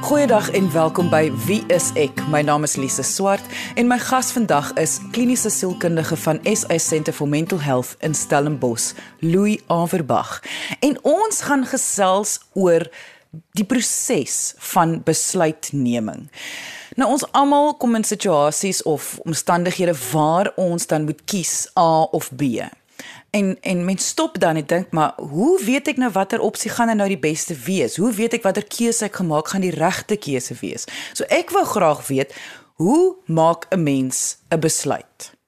Goeiedag en welkom by Wie is ek? My naam is Lise Swart en my gas vandag is kliniese sielkundige van SA Centre for Mental Health in Stellenbosch, Louis Averbag. En ons gaan gesels oor die proses van besluitneming. Nou ons almal kom in situasies of omstandighede waar ons dan moet kies A of B. En en mens stop dan en dink maar hoe weet ek nou watter opsie gaan nou die beste wees? Hoe weet ek watter keuse ek gemaak gaan die regte keuse wees? So ek wou graag weet hoe maak 'n mens 'n besluit?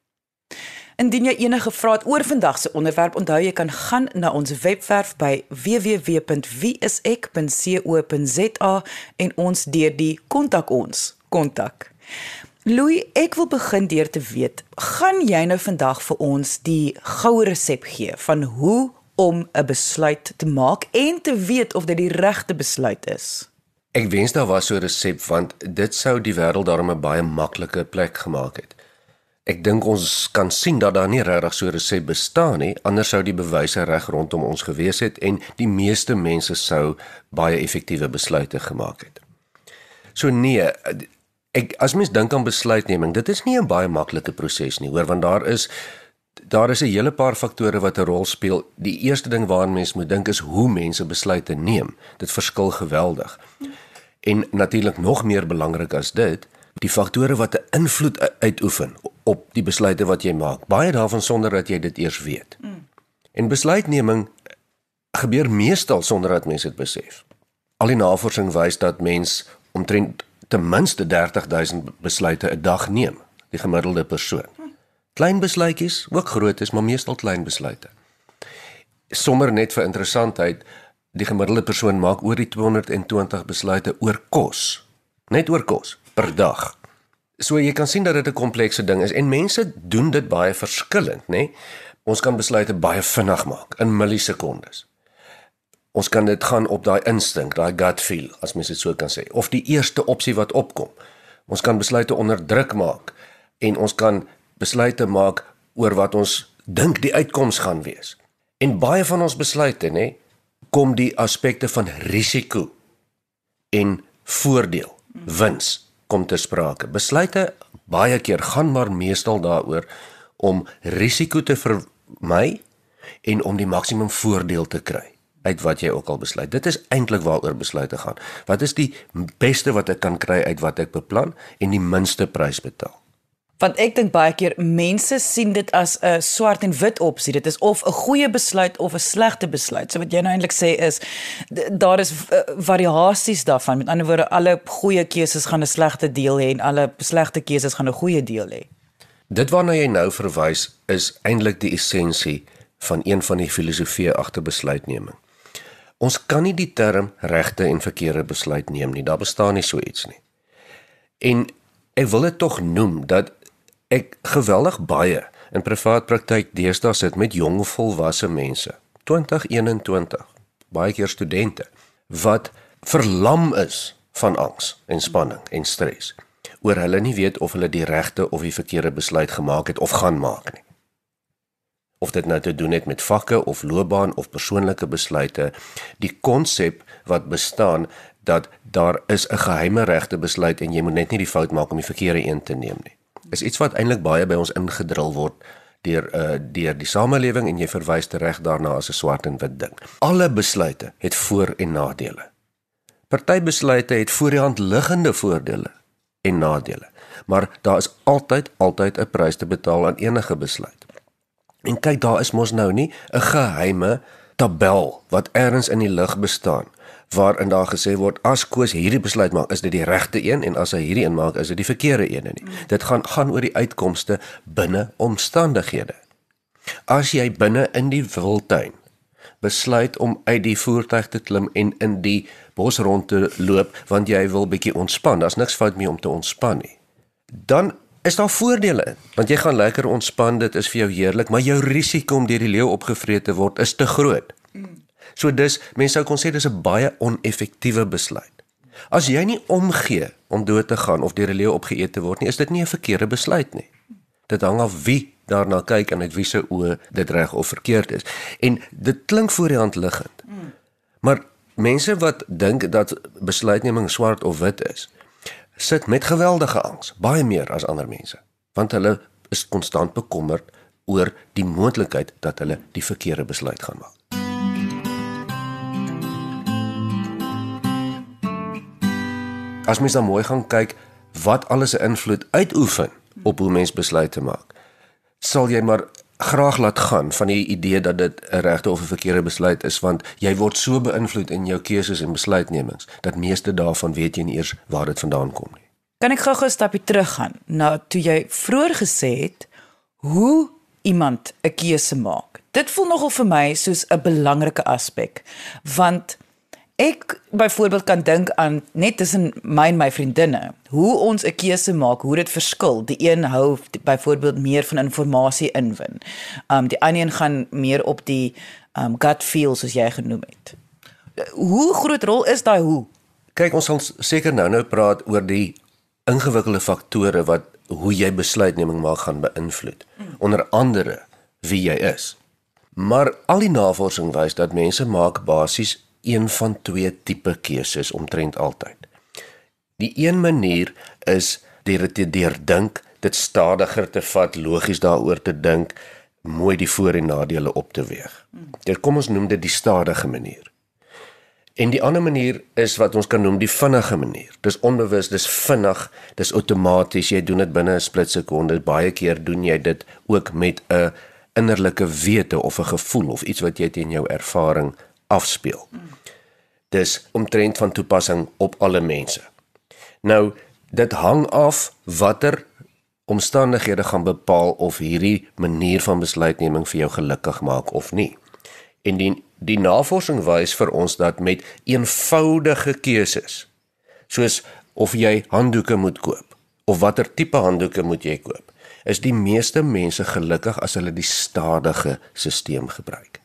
Indien jy enige vrae het oor vandag se onderwerp, onthou jy kan gaan na ons webwerf by www.wieisek.co.za en ons deur die kontak ons kontak. Louis, ek wil begin deur te weet, gaan jy nou vandag vir ons die goue resep gee van hoe om 'n besluit te maak en te weet of dit die regte besluit is? Ek wens daar was so 'n resep want dit sou die wêreld daarom 'n baie maklike plek gemaak het. Ek dink ons kan sien dat daar nie regtig so 'n resep bestaan nie, anders sou die bewyse reg rondom ons gewees het en die meeste mense sou baie effektiewe besluite gemaak het. So nee, ek as mens dink aan besluitneming, dit is nie 'n baie maklike proses nie, hoor, want daar is daar is 'n hele paar faktore wat 'n rol speel. Die eerste ding waaraan mens moet dink is hoe mense besluite neem. Dit verskil geweldig. En natuurlik nog meer belangrik as dit, die faktore wat 'n invloed uitoefen op die besluite wat jy maak. Baie daarvan sonder dat jy dit eers weet. En besluitneming gebeur meestal sonder dat mense dit besef. Al die navorsing wys dat mens omtrent ten minste 30000 besluite 'n dag neem, die gemiddelde persoon. Klein besluitjies, ook groot is, maar meestal klein besluite. Sommer net vir interessantheid, die gemiddelde persoon maak oor die 220 besluite oor kos, net oor kos per dag. So jy kan sien dat dit 'n komplekse ding is en mense doen dit baie verskillend, nê? Ons kan besluite baie vinnig maak in millisekondes ons kan dit gaan op daai instink, daai gut feel, as mens dit so kan sê, of die eerste opsie wat opkom. Ons kan besluite onder druk maak en ons kan besluite maak oor wat ons dink die uitkoms gaan wees. En baie van ons besluite, nê, kom die aspekte van risiko en voordeel, wins kom te sprake. Besluite baie keer gaan maar meestal daaroor om risiko te vermy en om die maksimum voordeel te kry uit wat jy ook al besluit. Dit is eintlik waaroor besluite gaan. Wat is die beste wat ek kan kry uit wat ek beplan en die minste prys betaal? Want ek dink baie keer mense sien dit as 'n swart en wit opsie. Dit is of 'n goeie besluit of 'n slegte besluit. So wat jy nou eintlik sê is daar is uh, variasies daarvan. Met ander woorde, alle goeie keuses gaan 'n slegte deel hê en alle slegte keuses gaan 'n goeie deel hê. Dit waarna jy nou verwys is eintlik die essensie van een van die filosofieë agter besluitneming. Ons kan nie die term regte en verkeerde besluit neem nie. Daar bestaan nie so iets nie. En ek wil dit tog noem dat ek geweldig baie in privaat praktyk deesdae sit met jong volwasse mense, 2021, baie keer studente wat verlam is van angs en spanning en stres oor hulle nie weet of hulle die regte of die verkeerde besluit gemaak het of gaan maak nie of dit nou te doen het met vakke of loopbaan of persoonlike besluite die konsep wat bestaan dat daar is 'n geheime regte besluit en jy moet net nie die fout maak om die verkeerde een te neem nie. Is iets wat eintlik baie by ons ingedrul word deur uh deur die samelewing en jy verwys reg daarna as 'n swart en wit ding. Alle besluite het voor en nadele. Party besluite het voor die hand liggende voordele en nadele. Maar daar is altyd altyd 'n prys te betaal aan enige besluit En kyk, daar is mos nou nie 'n geheime tabel wat ergens in die lug bestaan waarin daar gesê word as Koos hierdie besluit maak, is dit die regte een en as hy hierdie een maak, is dit die verkeerde een nie. Mm. Dit gaan gaan oor die uitkomste binne omstandighede. As jy binne in die wildtuin besluit om uit die voertuig te klim en in die bos rond te loop want jy wil bietjie ontspan, daar's niks fout mee om te ontspan nie. Dan is daar voordele in. Want jy gaan lekker ontspan, dit is vir jou heerlik, maar jou risiko om deur die leeu opgevreet te word is te groot. So dis, mense sou kon sê dis 'n baie oneffektiewe besluit. As jy nie omgee om dood te gaan of deur 'n leeu opgeëet te word nie, is dit nie 'n verkeerde besluit nie. Dit hang af wie daarna kyk en uit wie se oë dit reg of verkeerd is. En dit klink voor die hand liggend. Maar mense wat dink dat besluitneming swart of wit is, sit met geweldige angs, baie meer as ander mense, want hulle is konstant bekommerd oor die moontlikheid dat hulle die verkeerde besluit gaan maak. As mens dan mooi gaan kyk wat alles 'n invloed uitoefen op hoe mens besluite maak, sal jy maar graag laat gaan van die idee dat dit 'n regte of 'n verkeerde besluit is want jy word so beïnvloed in jou keuses en besluitnemings dat meeste daarvan weet jy nie eers waar dit vandaan kom nie. Kan ek gou-gou 'n stapie teruggaan na toe jy vroeër gesê het hoe iemand 'n keuse maak. Dit voel nogal vir my soos 'n belangrike aspek want ek byvoorbeeld kan dink aan net tussen my en my vriendinne hoe ons 'n keuse maak, hoe dit verskil. Die een hou byvoorbeeld meer van inligting inwin. Um die ander een gaan meer op die um gut feel soos jy genoem het. Hoe groot rol is daai hoe? Kyk, ons sal seker nou-nou praat oor die ingewikkelde faktore wat hoe jy besluitneming maak gaan beïnvloed. Onder andere wie jy is. Maar al die navorsing wys dat mense maak basies een van twee tipe keuses omtrent altyd. Die een manier is deur dit te deurdink, dit stadiger te vat, logies daaroor te dink, mooi die voor en nadele op te weeg. Dit kom ons noem dit die stadige manier. En die ander manier is wat ons kan noem die vinnige manier. Dis onbewus, dis vinnig, dis outomaties. Jy doen dit binne 'n splitsekonde. Baie keer doen jy dit ook met 'n innerlike wete of 'n gevoel of iets wat jy teen jou ervaring afspeel. Dis omtrent van toepassing op alle mense. Nou, dit hang af watter omstandighede gaan bepaal of hierdie manier van besluitneming vir jou gelukkig maak of nie. En die die navorsing wys vir ons dat met eenvoudige keuses soos of jy handdoeke moet koop of watter tipe handdoeke moet jy koop, is die meeste mense gelukkig as hulle die stadige stelsel gebruik.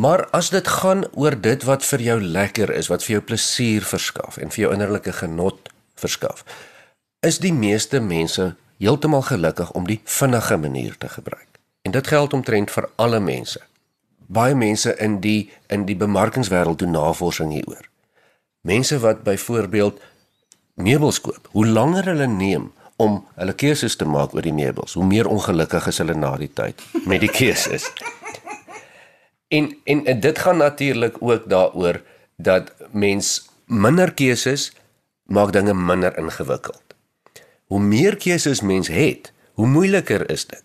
Maar as dit gaan oor dit wat vir jou lekker is, wat vir jou plesier verskaf en vir jou innerlike genot verskaf, is die meeste mense heeltemal gelukkig om die vinnige manier te gebruik. En dit geld omtrent vir alle mense baie mense in die in die bemarkingswêreld doen navorsing hieroor. Mense wat byvoorbeeld meubels koop, hoe langer hulle neem om hulle keuses te maak oor die meubels, hoe meer ongelukkig is hulle na die tyd met die keuses. En, en dit gaan natuurlik ook daaroor dat mens minder keuses maak dinge minder ingewikkeld. Hoe meer keuses mens het, hoe moeiliker is dit.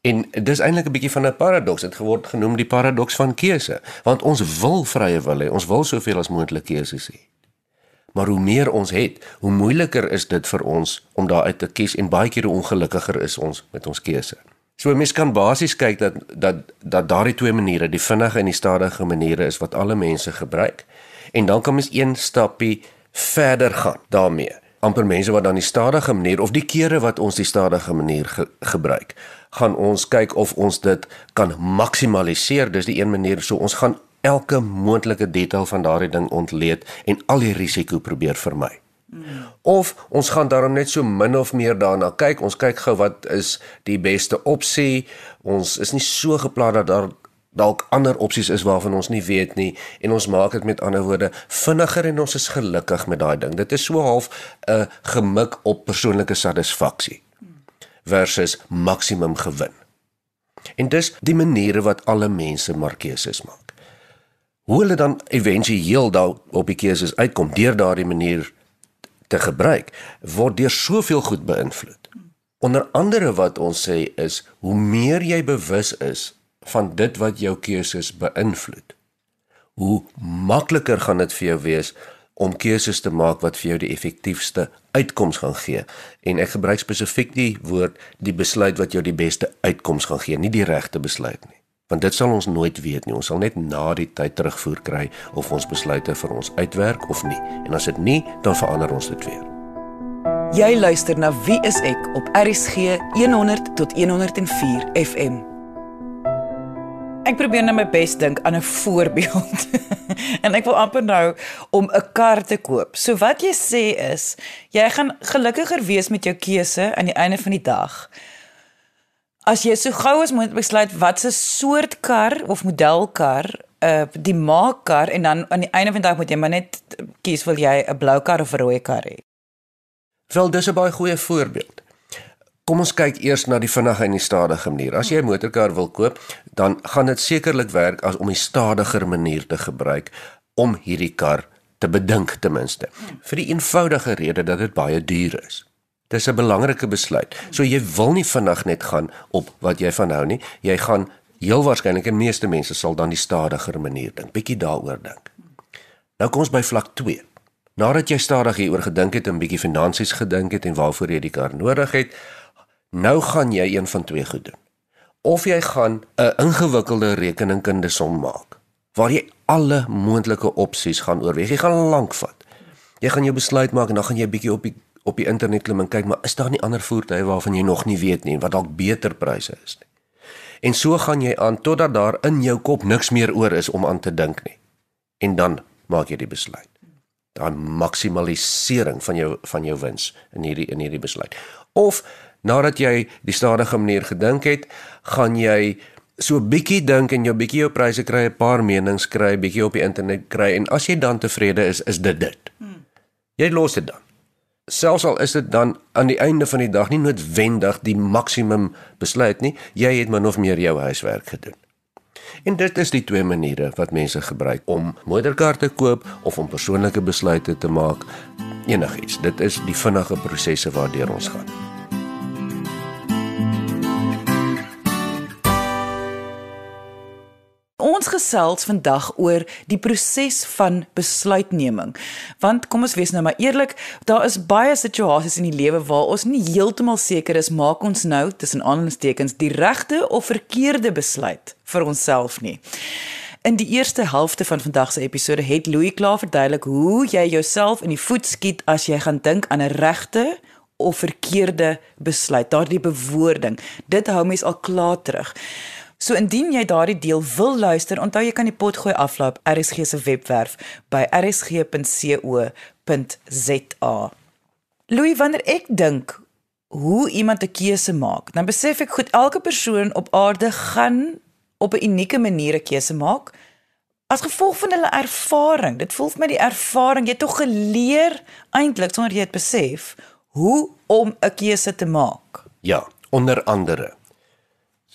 En dis eintlik 'n bietjie van 'n paradoks. Dit geword genoem die paradoks van keuse, want ons wil vrye wil hê. Ons wil soveel as moontlik keuses hê. Maar hoe meer ons het, hoe moeiliker is dit vir ons om daaruit te kies en baie keer hoe ongelukkiger is ons met ons keuse. So mens kan basies kyk dat dat dat daardie twee maniere, die vinnige en die stadige maniere is wat alle mense gebruik. En dan kan mens een stappie verder gaan daarmee. amper mense wat dan die stadige manier of die kere wat ons die stadige manier ge gebruik gaan ons kyk of ons dit kan maksimaliseer. Dis die een manier so ons gaan elke moontlike detail van daardie ding ontleed en al die risiko probeer vermy. Mm. Of ons gaan daarom net so min of meer daarna kyk. Ons kyk gou wat is die beste opsie. Ons is nie so geplaas dat daar dalk ander opsies is waarvan ons nie weet nie en ons maak dit met ander woorde vinniger en ons is gelukkig met daai ding. Dit is so half 'n gemik op persoonlike satisfaksie versus maksimum gewin. En dis die maniere wat alle mense maar keuses maak. Hoe hulle dan éventueel daar op die keuses uitkom deur daardie manier te gebruik, word deur soveel goed beïnvloed. Onder andere wat ons sê is hoe meer jy bewus is van dit wat jou keuses beïnvloed, hoe makliker gaan dit vir jou wees om keuses te maak wat vir jou die effektiefste uitkoms gaan gee. En ek gebruik spesifiek die woord die besluit wat jou die beste uitkoms gaan gee, nie die regte besluit nie. Want dit sal ons nooit weet nie. Ons sal net na die tyd terugvoer kry of ons besluite vir ons uitwerk of nie. En as dit nie, dan verander ons dit weer. Jy luister na Wie is ek op RCG 100 tot 104 FM. Ek probeer nou my bes dink aan 'n voorbeeld. en ek wil amper nou om 'n kar te koop. So wat jy sê is, jy gaan gelukkiger wees met jou keuse aan die einde van die dag. As jy so gou as moontlik besluit wat 'n soort kar of model kar uh die maakkar en dan aan die einde van die dag moet jy maar net kies wil jy 'n blou kar of 'n rooi kar hê. Wel, dis 'n baie goeie voorbeeld. Kom ons kyk eers na die vinnige en die stadige manier. As jy 'n motorkar wil koop, dan gaan dit sekerlik werk as om die stadiger manier te gebruik om hierdie kar te bedink ten minste. Vir die eenvoudige rede dat dit baie duur is. Dis 'n belangrike besluit. So jy wil nie vinnig net gaan op wat jy van hou nie. Jy gaan heel waarskynlik en meeste mense sal dan die stadiger manier dink. Bietjie daaroor dink. Nou kom ons by vlak 2. Nadat jy stadig hieroor gedink het en bietjie finansies gedink het en waarvoor jy die kar nodig het, nou gaan jy een van twee goed doen. Of jy gaan 'n ingewikkelde rekeningkunde som maak waar jy alle moontlike opsies gaan oorweeg. Jy gaan lank vat. Jy gaan jou besluit maak en dan gaan jy bietjie op die op die internet klim en kyk maar is daar nie ander voertuie waarvan jy nog nie weet nie wat dalk beter pryse is nie. En so gaan jy aan totdat daar in jou kop niks meer oor is om aan te dink nie. En dan maak jy die besluit. Dan maksimalisering van jou van jou wins in hierdie in hierdie besluit. Of nadat jy die stadige manier gedink het, gaan jy so bietjie dink en jou bietjie jou pryse kry, 'n paar menings kry, bietjie op die internet kry en as jy dan tevrede is, is dit dit. Hmm. Jy los dit dan selfs al is dit dan aan die einde van die dag nie noodwendig die maksimum besluit nie, jy het min of meer jou huiswerk gedoen. En dit is die twee maniere wat mense gebruik om motorkaarte te koop of om persoonlike besluite te maak. Enigiets, dit is die vinnige prosesse waardeur ons gaan. Ons gesels vandag oor die proses van besluitneming. Want kom ons wees nou maar eerlik, daar is baie situasies in die lewe waar ons nie heeltemal seker is maak ons nou tussen aanhalingstekens die regte of verkeerde besluit vir onsself nie. In die eerste helfte van vandag se episode het Louis klaar verduidelik hoe jy jouself in die voet skiet as jy gaan dink aan 'n regte of verkeerde besluit. Daardie bewoording, dit hou mens al klaar terug. So indien jy daardie deel wil luister, onthou jy kan die pot gooi aflaai op RSG se webwerf by rsg.co.za. Louis, wanneer ek dink hoe iemand 'n keuse maak, dan besef ek goed elke persoon op aarde gaan op 'n unieke manier 'n keuse maak as gevolg van hulle ervaring. Dit voel vir my die ervaring, jy het tog geleer eintlik sonder jy dit besef hoe om 'n keuse te maak. Ja, onder andere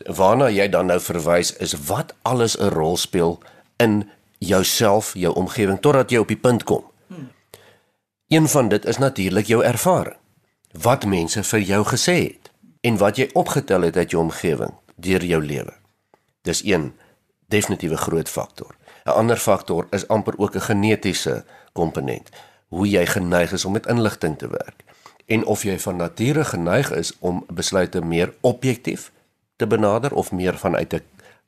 waarna jy dan nou verwys is wat alles 'n rol speel in jouself, jou omgewing totdat jy op die punt kom. Hmm. Een van dit is natuurlik jou ervaring. Wat mense vir jou gesê het en wat jy opgetel het uit jou omgewing deur jou lewe. Dis een definitiewe groot faktor. 'n Ander faktor is amper ook 'n genetiese komponent. Hoe jy geneig is om met inligting te werk en of jy van nature geneig is om besluite meer objektief te benader of meer vanuit 'n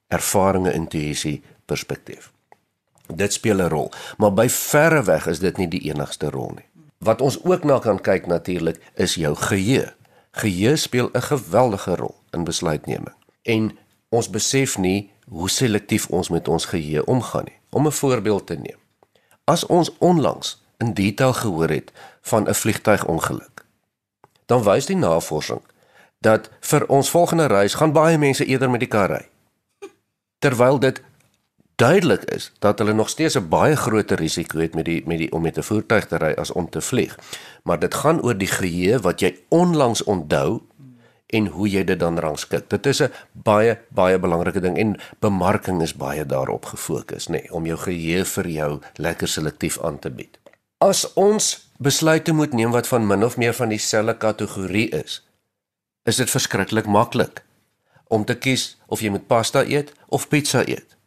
ervarings intuïsie perspektief. Dit speel 'n rol, maar by verre weg is dit nie die enigste rol nie. Wat ons ook na kan kyk natuurlik is jou geheue. Geheue speel 'n geweldige rol in besluitneming. En ons besef nie hoe selektief ons met ons geheue omgaan nie. Om 'n voorbeeld te neem. As ons onlangs in detail gehoor het van 'n vliegtuigongeluk, dan wys die navorsing dat vir ons volgende reis gaan baie mense eerder met die kar ry. Terwyl dit duidelik is dat hulle nog steeds 'n baie groter risiko het met die met die om met 'n voertuig te ry as om te vlieg. Maar dit gaan oor die geheue wat jy onlangs onthou en hoe jy dit dan rangskik. Dit is 'n baie baie belangrike ding en bemarking is baie daarop gefokus, nê, nee, om jou geheue vir jou lekker selektief aan te bied. As ons besluite moet neem wat van min of meer van dieselfde kategorie is, is dit verskriklik maklik om te kies of jy moet pasta eet of pizza eet.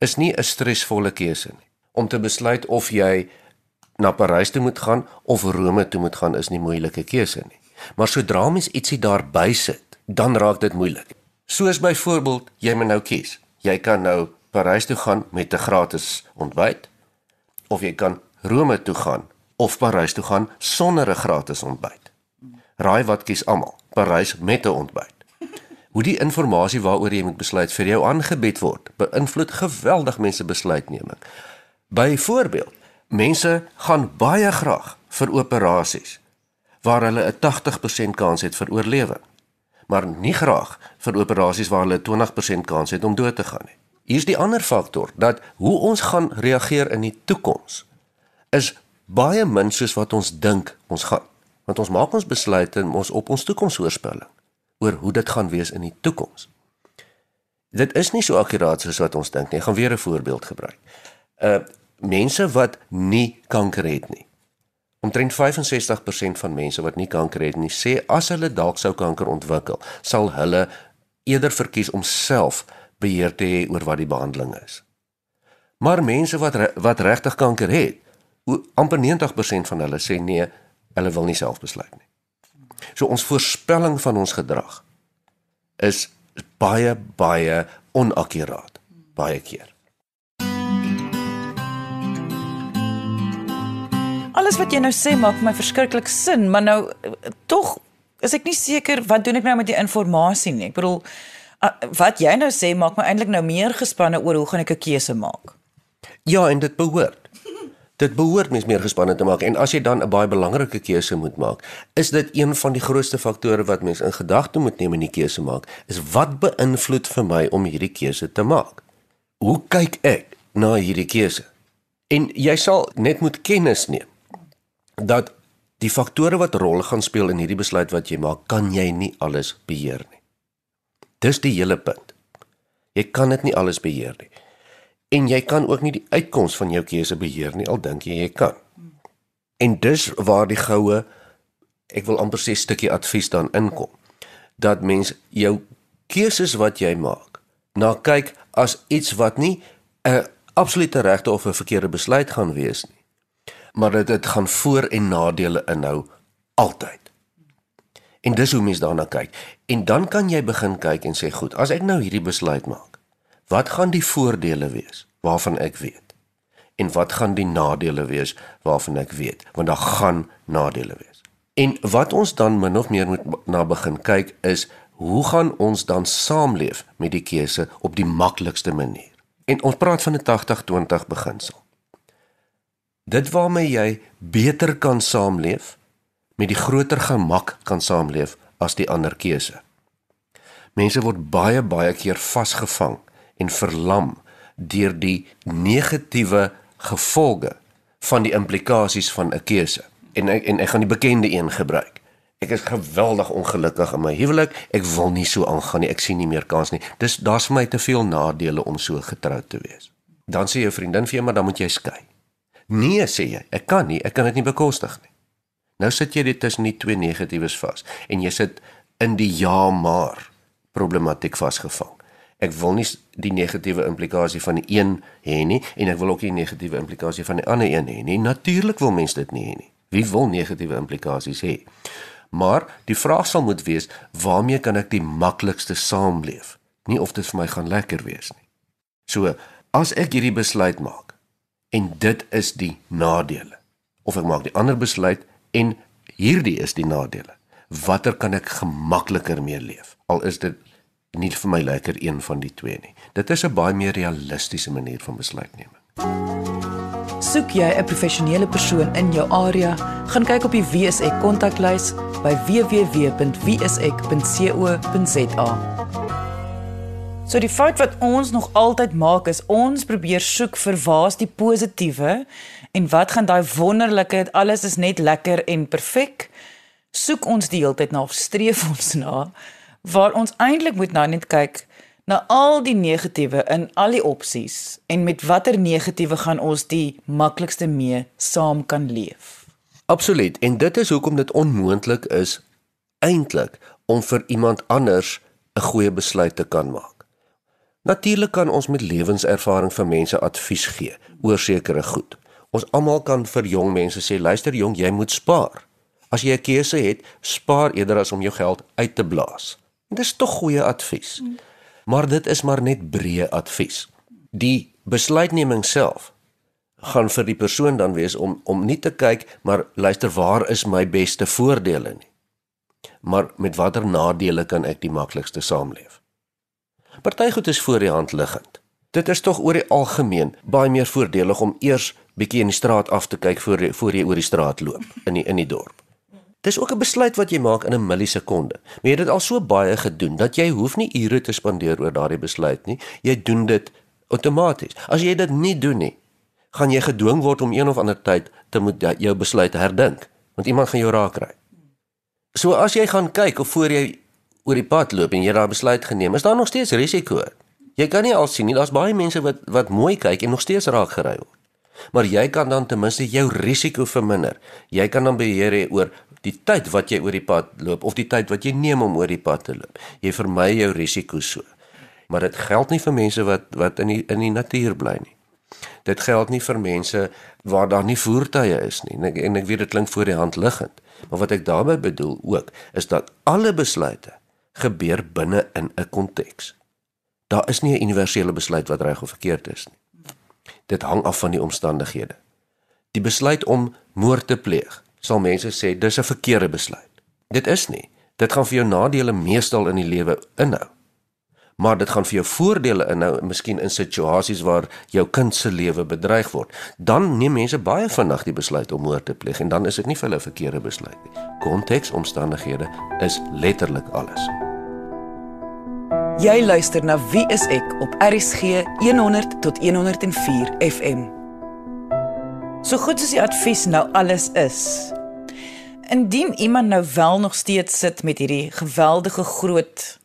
Is nie 'n stresvolle keuse nie. Om te besluit of jy na Parys toe moet gaan of Rome toe moet gaan is nie moeilike keuse nie. Maar sodra mens ietsie daarby sit, dan raak dit moeilik. Soos byvoorbeeld, jy moet nou kies. Jy kan nou Parys toe gaan met 'n gratis ontbyt of jy kan Rome toe gaan of Parys toe gaan sonder 'n gratis ontbyt. Raai wat kies almal? Parys met 'n ontbyt. Hoe die inligting waaroor jy moet besluit vir jou aangebied word, beïnvloed geweldig mense besluitneming. Byvoorbeeld, mense gaan baie graag vir operasies waar hulle 'n 80% kans het vir oorlewing, maar nie graag vir operasies waar hulle 'n 20% kans het om dood te gaan nie. Hier's die ander faktor dat hoe ons gaan reageer in die toekoms is baie min soos wat ons dink ons gaan. Want ons maak ons besluite ons op ons toekomsvoorspelling oor hoe dit gaan wees in die toekoms. Dit is nie so akkuraat soos wat ons dink nie. Ek gaan weer 'n voorbeeld gebruik. Uh mense wat nie kanker het nie. Omtrent 65% van mense wat nie kanker het nie, sê as hulle dalk sou kanker ontwikkel, sal hulle eerder verkies om self beheer te hê oor wat die behandeling is. Maar mense wat wat regtig kanker het, amper 90% van hulle sê nee, hulle wil nie self besluit nie. So ons voorspelling van ons gedrag is baie baie onakkuraat baie keer. Alles wat jy nou sê maak my verskriklik sin, maar nou tog is ek nie seker wat doen ek nou met die inligting nie. Ek bedoel wat jy nou sê maak my eintlik nou meer gespanne oor hoe gaan ek 'n keuse maak. Ja, en dit behoort. Dit behoort mens meer gespanne te maak en as jy dan 'n baie belangrike keuse moet maak, is dit een van die grootste faktore wat mens in gedagte moet neem in die keuse maak, is wat beïnvloed vir my om hierdie keuse te maak? Hoe kyk ek na hierdie keuse? En jy sal net moet kennis neem dat die faktore wat rol gaan speel in hierdie besluit wat jy maak, kan jy nie alles beheer nie. Dis die hele punt. Jy kan dit nie alles beheer nie en jy kan ook nie die uitkoms van jou keuse beheer nie al dink jy jy kan. En dis waar die goue ek wil amper sê stukkie advies dan inkom dat mens jou keuses wat jy maak na kyk as iets wat nie 'n absolute regte of 'n verkeerde besluit gaan wees nie maar dat dit gaan voor en nadele inhou altyd. En dis hoe mens daarna kyk. En dan kan jy begin kyk en sê goed, as ek nou hierdie besluit maak, Wat gaan die voordele wees waarvan ek weet? En wat gaan die nadele wees waarvan ek weet? Want daar gaan nadele wees. En wat ons dan min of meer moet na begin kyk is hoe gaan ons dan saamleef met die keuse op die maklikste manier? En ons praat van 'n 80-20 beginsel. Dit waarmee jy beter kan saamleef met die groter gemak kan saamleef as die ander keuse. Mense word baie baie keer vasgevang en verlam deur die negatiewe gevolge van die implikasies van 'n keuse. En ek en ek gaan die bekende een gebruik. Ek is geweldig ongelukkig in my huwelik. Ek wil nie so aangaan nie. Ek sien nie meer kans nie. Dis daar's vir my te veel nadele om so getroud te wees. Dan sê jou vriendin vir jou maar dan moet jy skei. Nee sê jy. Ek kan nie. Ek kan dit nie bekostig nie. Nou sit jy dit tussen die twee negatiewes vas en jy sit in die ja maar problematiek vasgevang ek wil nie die negatiewe implikasie van die een hê nie en ek wil ook nie die negatiewe implikasie van die ander een hê nie. Natuurlik wil mense dit nie hê nie. Wie wil negatiewe implikasies hê? Maar die vraag sal moet wees, waarmee kan ek die maklikste saamleef? Nie of dit vir my gaan lekker wees nie. So, as ek hierdie besluit maak en dit is die nadele of ek maak die ander besluit en hierdie is die nadele. Watter kan ek gemakliker mee leef? Al is dit nie vir my lekker een van die twee nie. Dit is 'n baie meer realistiese manier van besluitneming. Soek jy 'n professionele persoon in jou area, gaan kyk op die WSE kontaklys by www.wse.co.za. So die fout wat ons nog altyd maak is ons probeer soek vir waar's die positiewe en wat gaan daai wonderlike alles is net lekker en perfek. Soek ons die hele tyd na of streef ons na waar ons eintlik moet nou net kyk na al die negatiewe in al die opsies en met watter negatiewe gaan ons die maklikste mee saam kan leef. Absoluut en dit is hoekom dit onmoontlik is eintlik om vir iemand anders 'n goeie besluit te kan maak. Natuurlik kan ons met lewenservaring vir mense advies gee oor sekere goed. Ons almal kan vir jong mense sê luister jong jy moet spaar. As jy 'n keuse het, spaar eerder as om jou geld uit te blaas. Dis tog goeie advies. Mm. Maar dit is maar net breë advies. Die besluitneming self gaan vir die persoon dan wees om om nie te kyk maar luister waar is my beste voordele nie. Maar met watter nadele kan ek die maklikste saamleef? Party goed is voor die hand liggend. Dit is tog oor die algemeen baie meer voordelig om eers bietjie in die straat af te kyk voor voor jy oor die straat loop in die in die dorp. Dis ook 'n besluit wat jy maak in 'n millisekonde. Maar jy het dit al so baie gedoen dat jy hoef nie ure te spandeer oor daardie besluit nie. Jy doen dit outomaties. As jy dit nie doen nie, gaan jy gedwing word om een of ander tyd te moet jou besluit herdink, want iemand gaan jou raak kry. So as jy gaan kyk of voor jy oor die pad loop en jy daai besluit geneem, is daar nog steeds risiko. Jy kan nie al sien nie, daar's baie mense wat wat mooi kyk en nog steeds raak gery word. Maar jy kan dan ten minste jou risiko verminder. Jy kan dan beheer hê oor die tyd wat jy oor die pad loop of die tyd wat jy neem om oor die pad te loop. Jy vermy jou risiko so. Maar dit geld nie vir mense wat wat in die in die natuur bly nie. Dit geld nie vir mense waar daar nie voertuie is nie. En ek, en ek weet dit klink voor die hand liggend. Maar wat ek daarmee bedoel ook is dat alle besluite gebeur binne in 'n konteks. Daar is nie 'n universele besluit wat reg of verkeerd is nie. Dit hang af van die omstandighede. Die besluit om moord te pleeg, sal mense sê dis 'n verkeerde besluit. Dit is nie. Dit gaan vir jou nadele meestal in die lewe inhou. Maar dit gaan vir jou voordele inhou, miskien in situasies waar jou kind se lewe bedreig word. Dan neem mense baie vinnig die besluit om moord te pleeg en dan is dit nie vir hulle 'n verkeerde besluit nie. Konteks, omstandighede is letterlik alles. Jy luister na Wie is ek op RSG 100 tot 104 FM. So goed soos die advies nou alles is. Indien iemand nou wel nog steeds sit met hierdie geweldige groot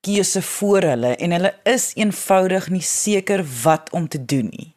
keuse voor hulle en hulle is eenvoudig nie seker wat om te doen nie.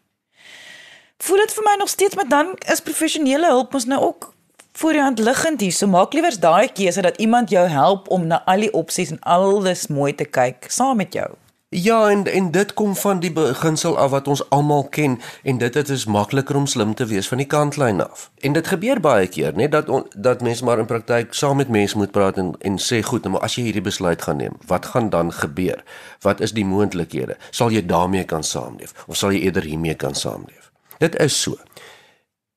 Voel dit vir my nog steeds maar dan is professionele hulp ons nou ook voor jou hand liggend hier. So maak liewers daai keuse dat iemand jou help om na al die opsies en alles mooi te kyk saam met jou. Ja, en en dit kom van die beginsel af wat ons almal ken en dit dit is makliker om slim te wees van die kantlyn af. En dit gebeur baie keer, net dat on, dat mense maar in praktyk saam met mense moet praat en en sê goed, nou, maar as jy hierdie besluit gaan neem, wat gaan dan gebeur? Wat is die moontlikhede? Sal jy daarmee kan saamleef of sal jy eerder hiermee kan saamleef? Dit is so.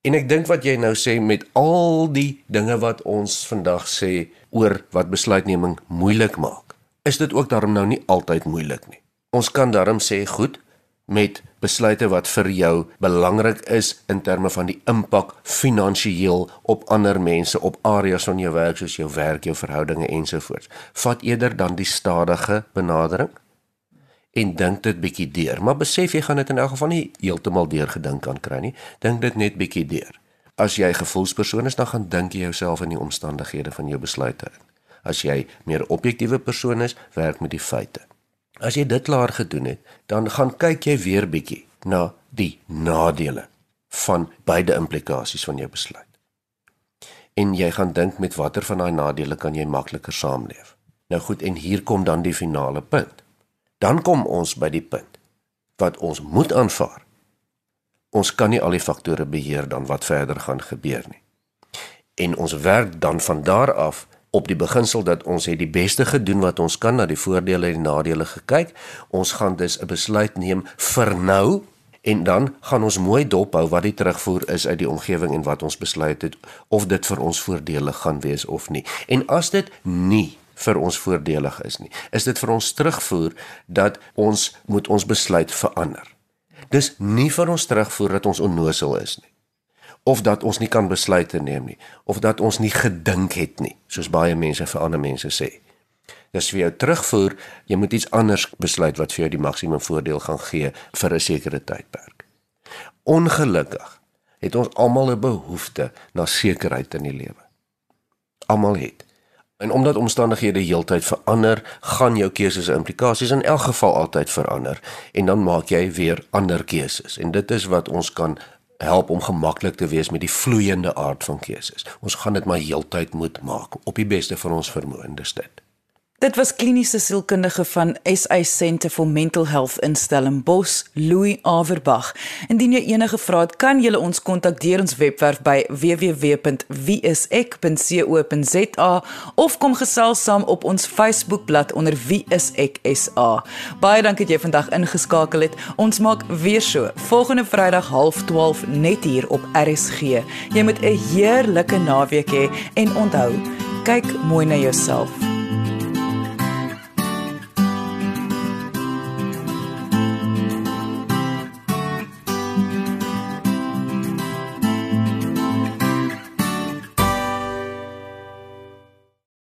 En ek dink wat jy nou sê met al die dinge wat ons vandag sê oor wat besluitneming moeilik maak, is dit ook daarom nou nie altyd moeilik nie. Ons kan daarom sê goed met besluite wat vir jou belangrik is in terme van die impak finansiëel op ander mense op areas van jou werk soos jou werk, jou verhoudinge ensovoorts. Vat eerder dan die stadige benadering en dink dit bietjie deur. Maar besef jy gaan dit in elk geval nie heeltemal deurgedink kan kry nie. Dink dit net bietjie deur. As jy 'n gevoelspersoon is, dan gaan dink jy jouself in die omstandighede van jou besluite. As jy meer objektiewe persoon is, werk met die feite. As jy dit klaar gedoen het, dan gaan kyk jy weer bietjie na die nadele van beide implikasies van jou besluit. En jy gaan dink met watter van daai nadele kan jy makliker saamleef. Nou goed, en hier kom dan die finale punt dan kom ons by die punt wat ons moet aanvaar. Ons kan nie al die faktore beheer dan wat verder gaan gebeur nie. En ons werk dan van daar af op die beginsel dat ons het die beste gedoen wat ons kan na die voordele en die nadele gekyk. Ons gaan dus 'n besluit neem vir nou en dan gaan ons mooi dophou wat die terugvoer is uit die omgewing en wat ons besluit het of dit vir ons voordelig gaan wees of nie. En as dit nie vir ons voordelig is nie. Is dit vir ons terugvoer dat ons moet ons besluit verander. Dis nie vir ons terugvoer dat ons onnosel is nie. Of dat ons nie kan besluite neem nie, of dat ons nie gedink het nie, soos baie mense vir ander mense sê. Dis vir jou terugvoer, jy moet iets anders besluit wat vir jou die maksimum voordeel gaan gee vir 'n sekere tydperk. Ongelukkig het ons almal 'n behoefte na sekerheid in die lewe. Almal het. En omdat omstandighede heeltyd verander, gaan jou keuses en implikasies in elk geval altyd verander en dan maak jy weer ander keuses. En dit is wat ons kan help om gemaklik te wees met die vloeiende aard van keuses. Ons gaan dit maar heeltyd moet maak op die beste van ons vermoë in dit. Dit was kliniese sielkundige van SA Centre for Mental Health in Stellenbosch, Louis Averbag. Indien jy enige vrae het, kan jy ons kontak deur ons webwerf by www.wieisek.co.za of kom gesels saam op ons Facebookblad onder wieiseksa. Baie dankie dat jy vandag ingeskakel het. Ons maak weer so volgende Vrydag 12:30 net hier op RSG. Jy moet 'n heerlike naweek hê en onthou, kyk mooi na jouself.